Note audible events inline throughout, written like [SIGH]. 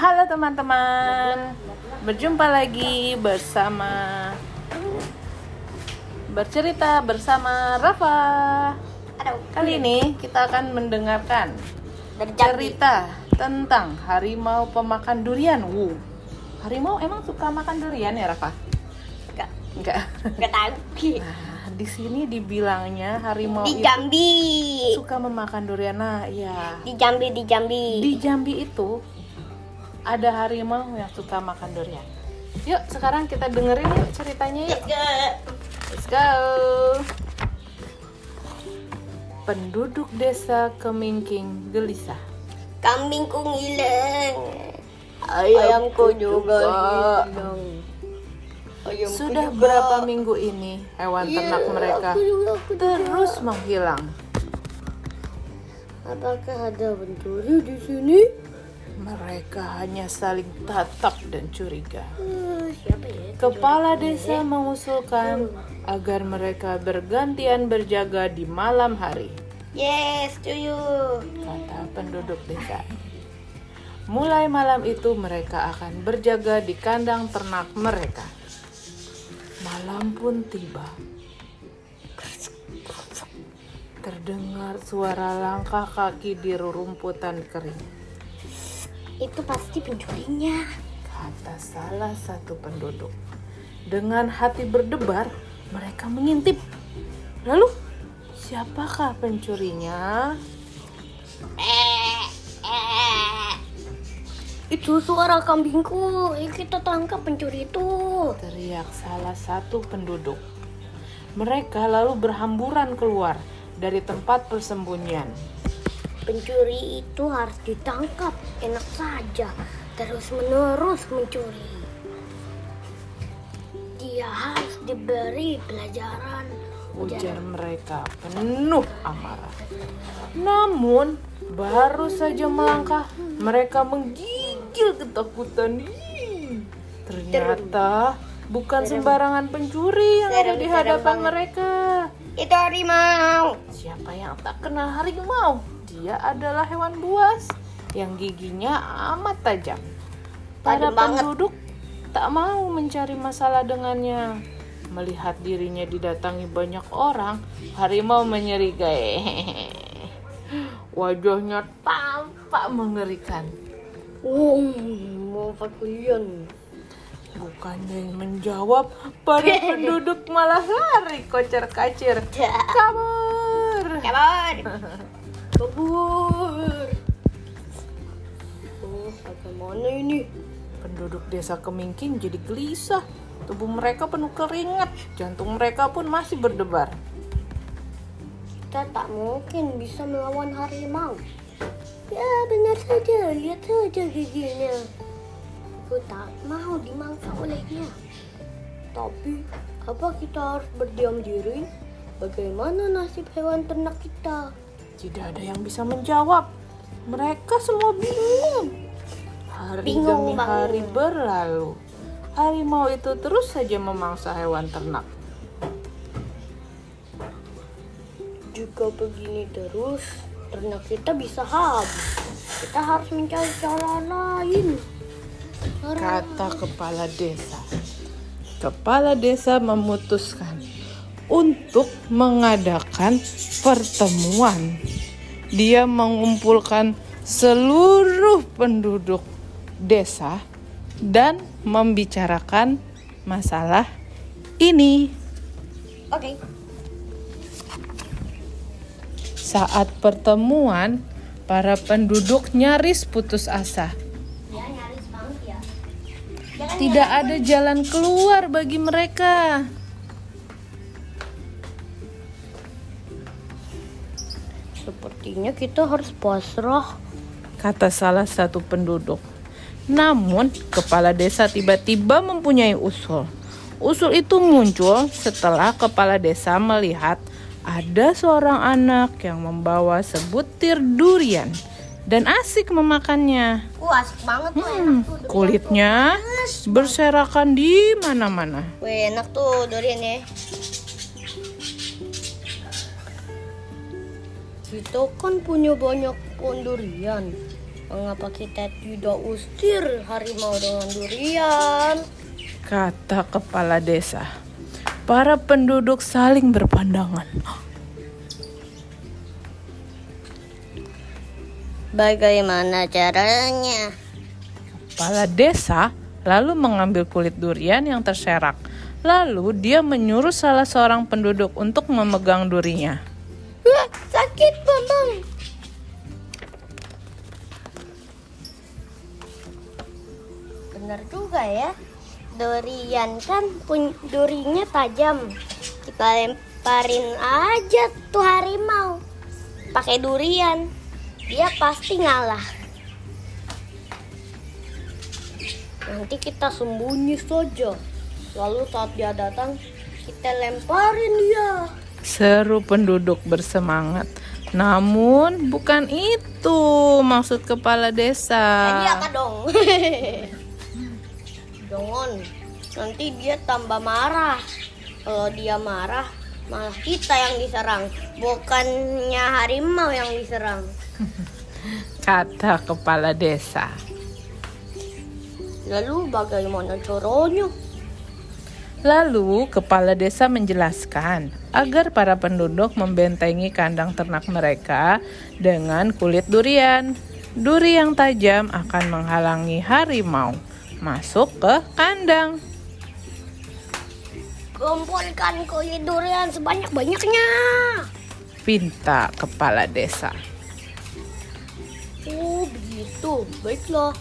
Halo teman-teman, berjumpa lagi bersama bercerita bersama Rafa. Kali ini kita akan mendengarkan cerita tentang harimau pemakan durian. Wuh, harimau emang suka makan durian ya Rafa? Enggak, Enggak. enggak tahu. [LAUGHS] Nah, di sini dibilangnya harimau Di itu Jambi. suka memakan durian. Nah, iya. Di Jambi, di Jambi. Di Jambi itu ada harimau yang suka makan durian. Yuk, sekarang kita dengerin yuk ceritanya yuk. Let's go. Penduduk desa Kemingking gelisah. Kambingku ngilang. Ayamku juga hilang. Ayamku Sudah juga. berapa minggu ini hewan Iya, ternak mereka aku juga, aku juga. terus menghilang. Apakah ada pencuri di sini? Mereka hanya saling tatap dan curiga. Siapa ya? Kepala desa mengusulkan agar mereka bergantian berjaga di malam hari, Yes, setuju. kata penduduk desa. Mulai malam itu mereka akan berjaga di kandang ternak mereka. Malam pun tiba. Terdengar suara langkah kaki di rerumputan kering. Itu pasti pencurinya. Kata salah satu penduduk. Dengan hati berdebar, mereka mengintip. Lalu, siapakah pencurinya? Itu suara kambingku. Kita tangkap pencuri itu. Teriak salah satu penduduk. Mereka lalu berhamburan keluar dari tempat persembunyian. Pencuri itu harus ditangkap. Enak saja. Terus menerus mencuri. Dia harus diberi pelajaran. Ujar mereka penuh amarah. Namun, baru saja melangkah, mereka menggigil ketakutan. Ternyata bukan sembarangan pencuri yang ada Serem, di serem hadapan banget. mereka. Itu harimau. Siapa yang tak kenal harimau? Dia adalah hewan buas yang giginya amat tajam. Para banget. penduduk tak mau mencari masalah dengannya. Melihat dirinya didatangi banyak orang, harimau menyerigai. [LAUGHS] Wajahnya tampak mengerikan. Oh, mau kalian? Bukannya yang menjawab, para [LAUGHS] penduduk malah lari kocar kacir. Kabur! Kabar. Kabur. [LAUGHS] Oh, bagaimana ini? Penduduk desa Kemingking jadi gelisah. Tubuh mereka penuh keringat, jantung mereka pun masih berdebar. Kita tak mungkin bisa melawan harimau. Ya, benar saja. Lihat saja giginya. Aku tak mau dimangsa olehnya. Tapi, apa kita harus berdiam diri? Bagaimana nasib hewan ternak kita? Tidak ada yang bisa menjawab. Mereka semua bingung. Hari Bingung demi banget. hari berlalu. Harimau itu terus saja memangsa hewan ternak. Jika begini terus, ternak kita bisa habis. Kita harus mencari cara lain. Kata kepala desa. Kepala desa memutuskan untuk mengadakan pertemuan. Dia mengumpulkan seluruh penduduk desa dan membicarakan masalah ini. Oke. Saat pertemuan, para penduduk nyaris putus asa. Tidak ada jalan keluar bagi mereka. Sepertinya kita harus pasrah. kata salah satu penduduk. Namun, kepala desa tiba-tiba mempunyai usul. Usul itu muncul setelah kepala desa melihat ada seorang anak yang membawa sebutir durian dan asik memakannya. Wah, asik banget tuh. Hmm, enak tuh. kulitnya berserakan di mana-mana. tuh. Wih, enak tuh durian ya. Kita kan punya banyak pohon durian. Mengapa kita tidak usir harimau dengan durian? Kata kepala desa. Para penduduk saling berpandangan. Bagaimana caranya? Kepala desa lalu mengambil kulit durian yang terserak. Lalu dia menyuruh salah seorang penduduk untuk memegang durinya. Wah, sakit, Bambang. Benar juga ya. Durian kan pun durinya tajam. Kita lemparin aja tuh harimau. Pakai durian. Dia pasti ngalah. Nanti kita sembunyi saja. Lalu saat dia datang, kita lemparin dia. Seru penduduk bersemangat. Namun bukan itu maksud kepala desa. Jadi apa dong? [LAUGHS] Jangan. Nanti dia tambah marah. Kalau dia marah, malah kita yang diserang. Bukannya harimau yang diserang. [LAUGHS] Kata kepala desa. Lalu bagaimana caranya? Lalu kepala desa menjelaskan agar para penduduk membentengi kandang ternak mereka dengan kulit durian. Duri yang tajam akan menghalangi harimau masuk ke kandang. Kumpulkan kulit durian sebanyak-banyaknya. Pinta kepala desa. Oh begitu, baiklah.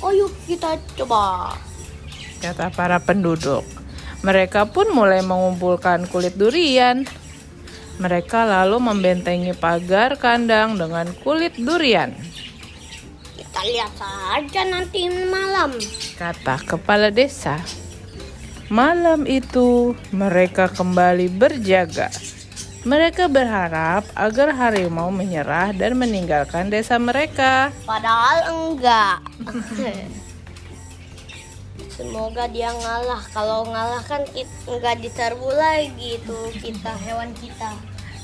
Ayo kita coba. Kata para penduduk. Mereka pun mulai mengumpulkan kulit durian. Mereka lalu membentengi pagar kandang dengan kulit durian. Kita lihat saja nanti malam. Kata kepala desa. Malam itu mereka kembali berjaga. Mereka berharap agar harimau menyerah dan meninggalkan desa mereka. Padahal enggak. [LAUGHS] Semoga dia ngalah. Kalau ngalah kan enggak diserbu lagi tuh kita hewan kita.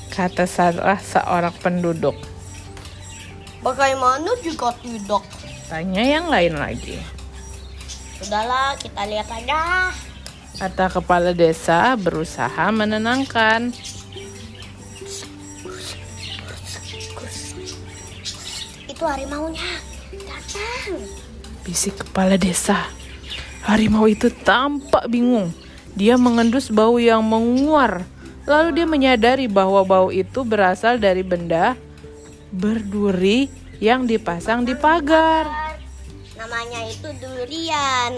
Kata salah seorang penduduk. Bagaimana jika tidak? Tanya yang lain lagi. Sudahlah, kita lihat aja. Kata kepala desa berusaha menenangkan. Itu harimaunya. Datang. Bisik kepala desa. Harimau itu tampak bingung. Dia mengendus bau yang menguar. Lalu dia menyadari bahwa bau itu berasal dari benda berduri yang dipasang di pagar. Namanya itu durian.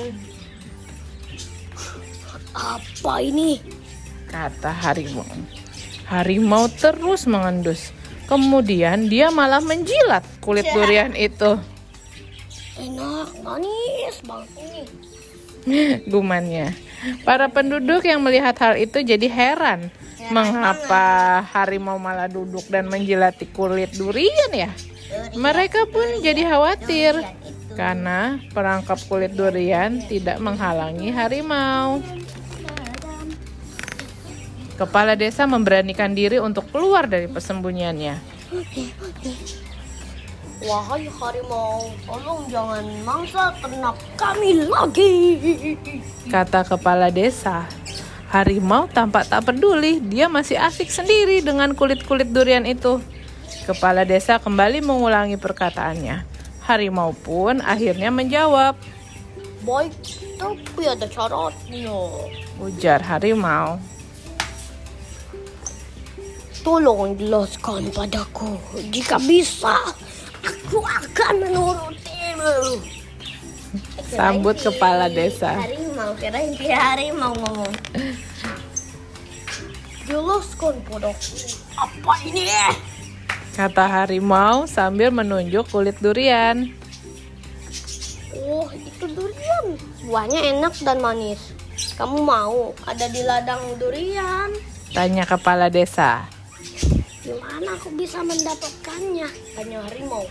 Apa ini? Kata harimau. Harimau terus mengendus. Kemudian dia malah menjilat kulit durian itu. Enak, manis banget ini. [LAUGHS] Gumannya. Para penduduk yang melihat hal itu jadi heran. Mengapa harimau malah duduk dan menjilati kulit durian ya? Mereka pun jadi khawatir karena perangkap kulit durian tidak menghalangi harimau. Kepala desa memberanikan diri untuk keluar dari persembunyiannya. Wahai harimau, tolong jangan mangsa ternak kami lagi. Kata kepala desa. Harimau tampak tak peduli, dia masih asik sendiri dengan kulit-kulit durian itu. Kepala desa kembali mengulangi perkataannya. Harimau pun akhirnya menjawab, Baik, tapi ada syaratnya. ujar harimau. Tolong jelaskan padaku. Jika bisa, aku akan menurutimu. Sambut kepala desa. Harimau, kirain dia harimau ngomong. Jelaskan padaku. Apa ini? Kata harimau sambil menunjuk kulit durian. Oh, itu durian. Buahnya enak dan manis. Kamu mau ada di ladang durian? Tanya kepala desa. Gimana aku bisa mendapatkannya? Tanya harimau.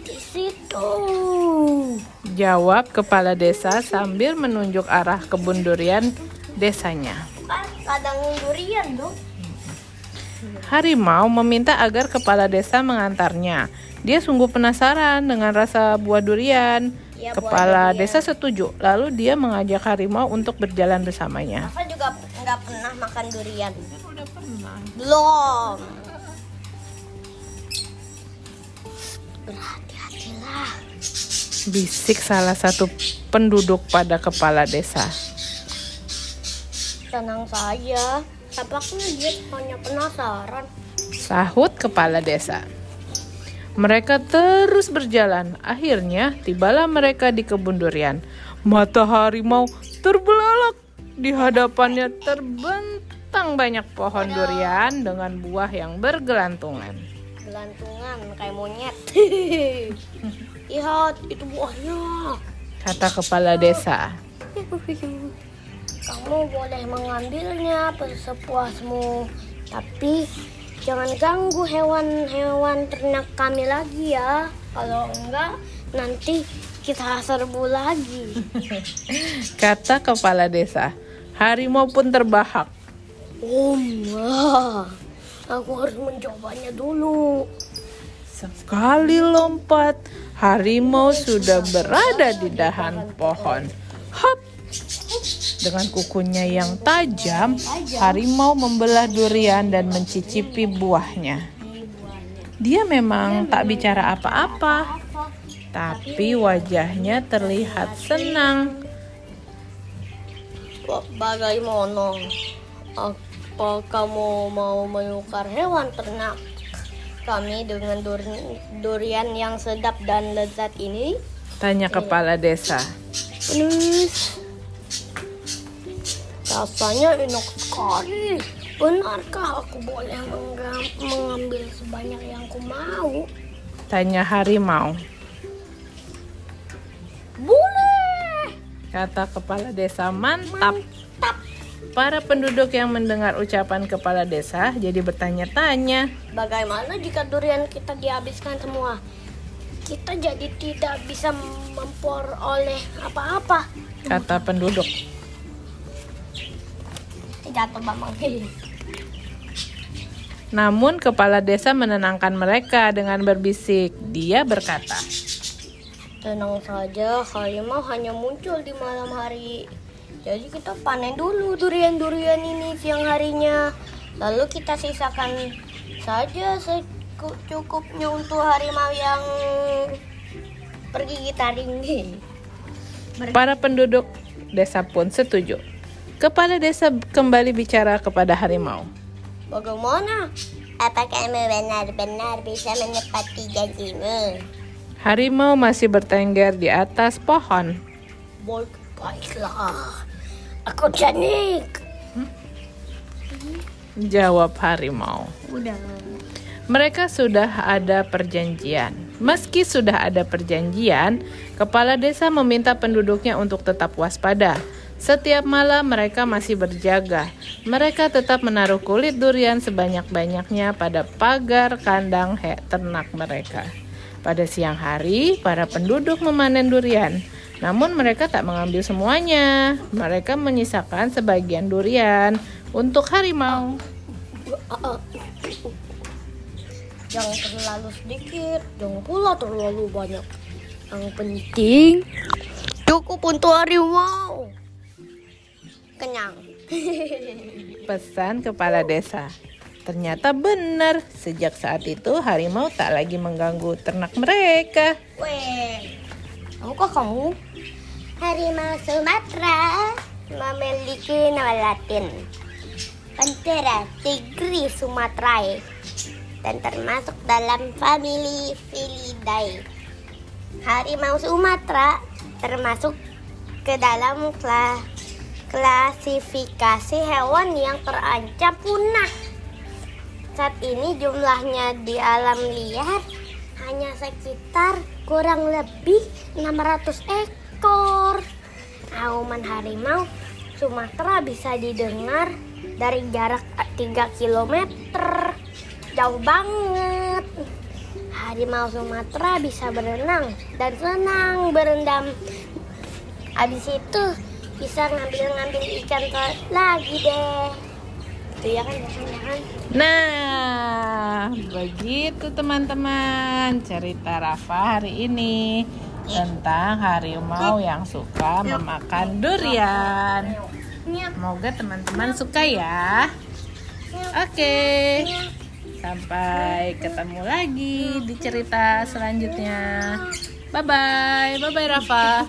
Di situ. Jawab kepala desa sambil menunjuk arah kebun durian desanya. Kan durian dong. Harimau meminta agar kepala desa mengantarnya. Dia sungguh penasaran dengan rasa buah durian. Buah Kepala desa setuju. Lalu dia mengajak harimau untuk berjalan bersamanya. Rafa juga nggak pernah makan durian. Udah pernah. Belum. Berhati-hatilah. Bisik salah satu penduduk pada kepala desa. Tenang saja. Tampaknya dia hanya penasaran. Sahut kepala desa. Mereka terus berjalan. Akhirnya tibalah mereka di kebun durian. Mata harimau terbelalak. Di hadapannya terbentang banyak pohon durian dengan buah yang bergelantungan. Gelantungan kayak monyet. Lihat, [LAUGHS] itu buahnya. Kata kepala desa. Kamu boleh mengambilnya sepuasmu, tapi jangan ganggu hewan-hewan ternak kami lagi ya. Kalau enggak, nanti kita serbu lagi. [LAUGHS] Kata kepala desa. Harimau pun terbahak. Oh. Aku harus mencobanya dulu. Sekali lompat, harimau sudah berada di dahan pohon. Hop! Dengan kukunya yang tajam, harimau membelah durian dan mencicipi buahnya. Dia memang tak bicara apa-apa, tapi wajahnya terlihat senang. Ba- Bagaimana? Apa kamu mau menukar hewan ternak kami dengan dur- durian yang sedap dan lezat ini? Tanya kepala desa. Rasanya enak sekali. Benarkah aku boleh mengambil sebanyak yang ku mau? Tanya harimau. Boleh. Kata kepala desa mantap. Mantap. Para penduduk yang mendengar ucapan kepala desa jadi bertanya-tanya. Bagaimana jika durian kita dihabiskan semua? Kita jadi tidak bisa memperoleh apa-apa. Kata penduduk. Jatuh bambang. Namun kepala desa menenangkan mereka dengan berbisik. Dia berkata, Tenang saja, harimau hanya muncul di malam hari. Jadi kita panen dulu durian-durian ini siang harinya. Lalu kita sisakan saja secukupnya untuk harimau yang pergi taring. para penduduk desa pun setuju. Kepala desa kembali bicara kepada harimau. Bagaimana? Apa kamu benar-benar bisa menepati janjimu? Harimau masih bertengger di atas pohon. Baik, baiklah. Aku janik. Jawab harimau. Udah. Mereka sudah ada perjanjian. Meski sudah ada perjanjian, kepala desa meminta penduduknya untuk tetap waspada. Setiap malam mereka masih berjaga. Mereka tetap menaruh kulit durian sebanyak-banyaknya pada pagar kandang ternak mereka. Pada siang hari, para penduduk memanen durian. Namun mereka tak mengambil semuanya. Mereka menyisakan sebagian durian untuk harimau. Jangan terlalu sedikit, jangan pula terlalu banyak. Yang penting cukup untuk harimau. Kenyang. [LAUGHS] Pesan kepala desa. Ternyata benar, sejak saat itu harimau tak lagi mengganggu ternak mereka. Weh, tahukah kamu? Harimau Sumatera memiliki nama Latin Panthera tigris sumatrae dan termasuk dalam famili Felidae. Harimau Sumatera termasuk ke dalam kla- klasifikasi hewan yang terancam punah. Saat ini jumlahnya di alam liar hanya sekitar kurang lebih 600 ekor. Auman harimau Sumatera bisa didengar dari jarak 3 km. Jauh banget. Harimau Sumatera bisa berenang dan senang berendam. Habis itu bisa ngambil-ngambil ikan lagi deh. gitu ya kan biasanya kan. Nah, begitu teman-teman cerita Rafa hari ini tentang harimau yang suka memakan durian. Semoga teman-teman suka ya. Oke. Sampai ketemu lagi di cerita selanjutnya. Bye bye. Bye bye Rafa.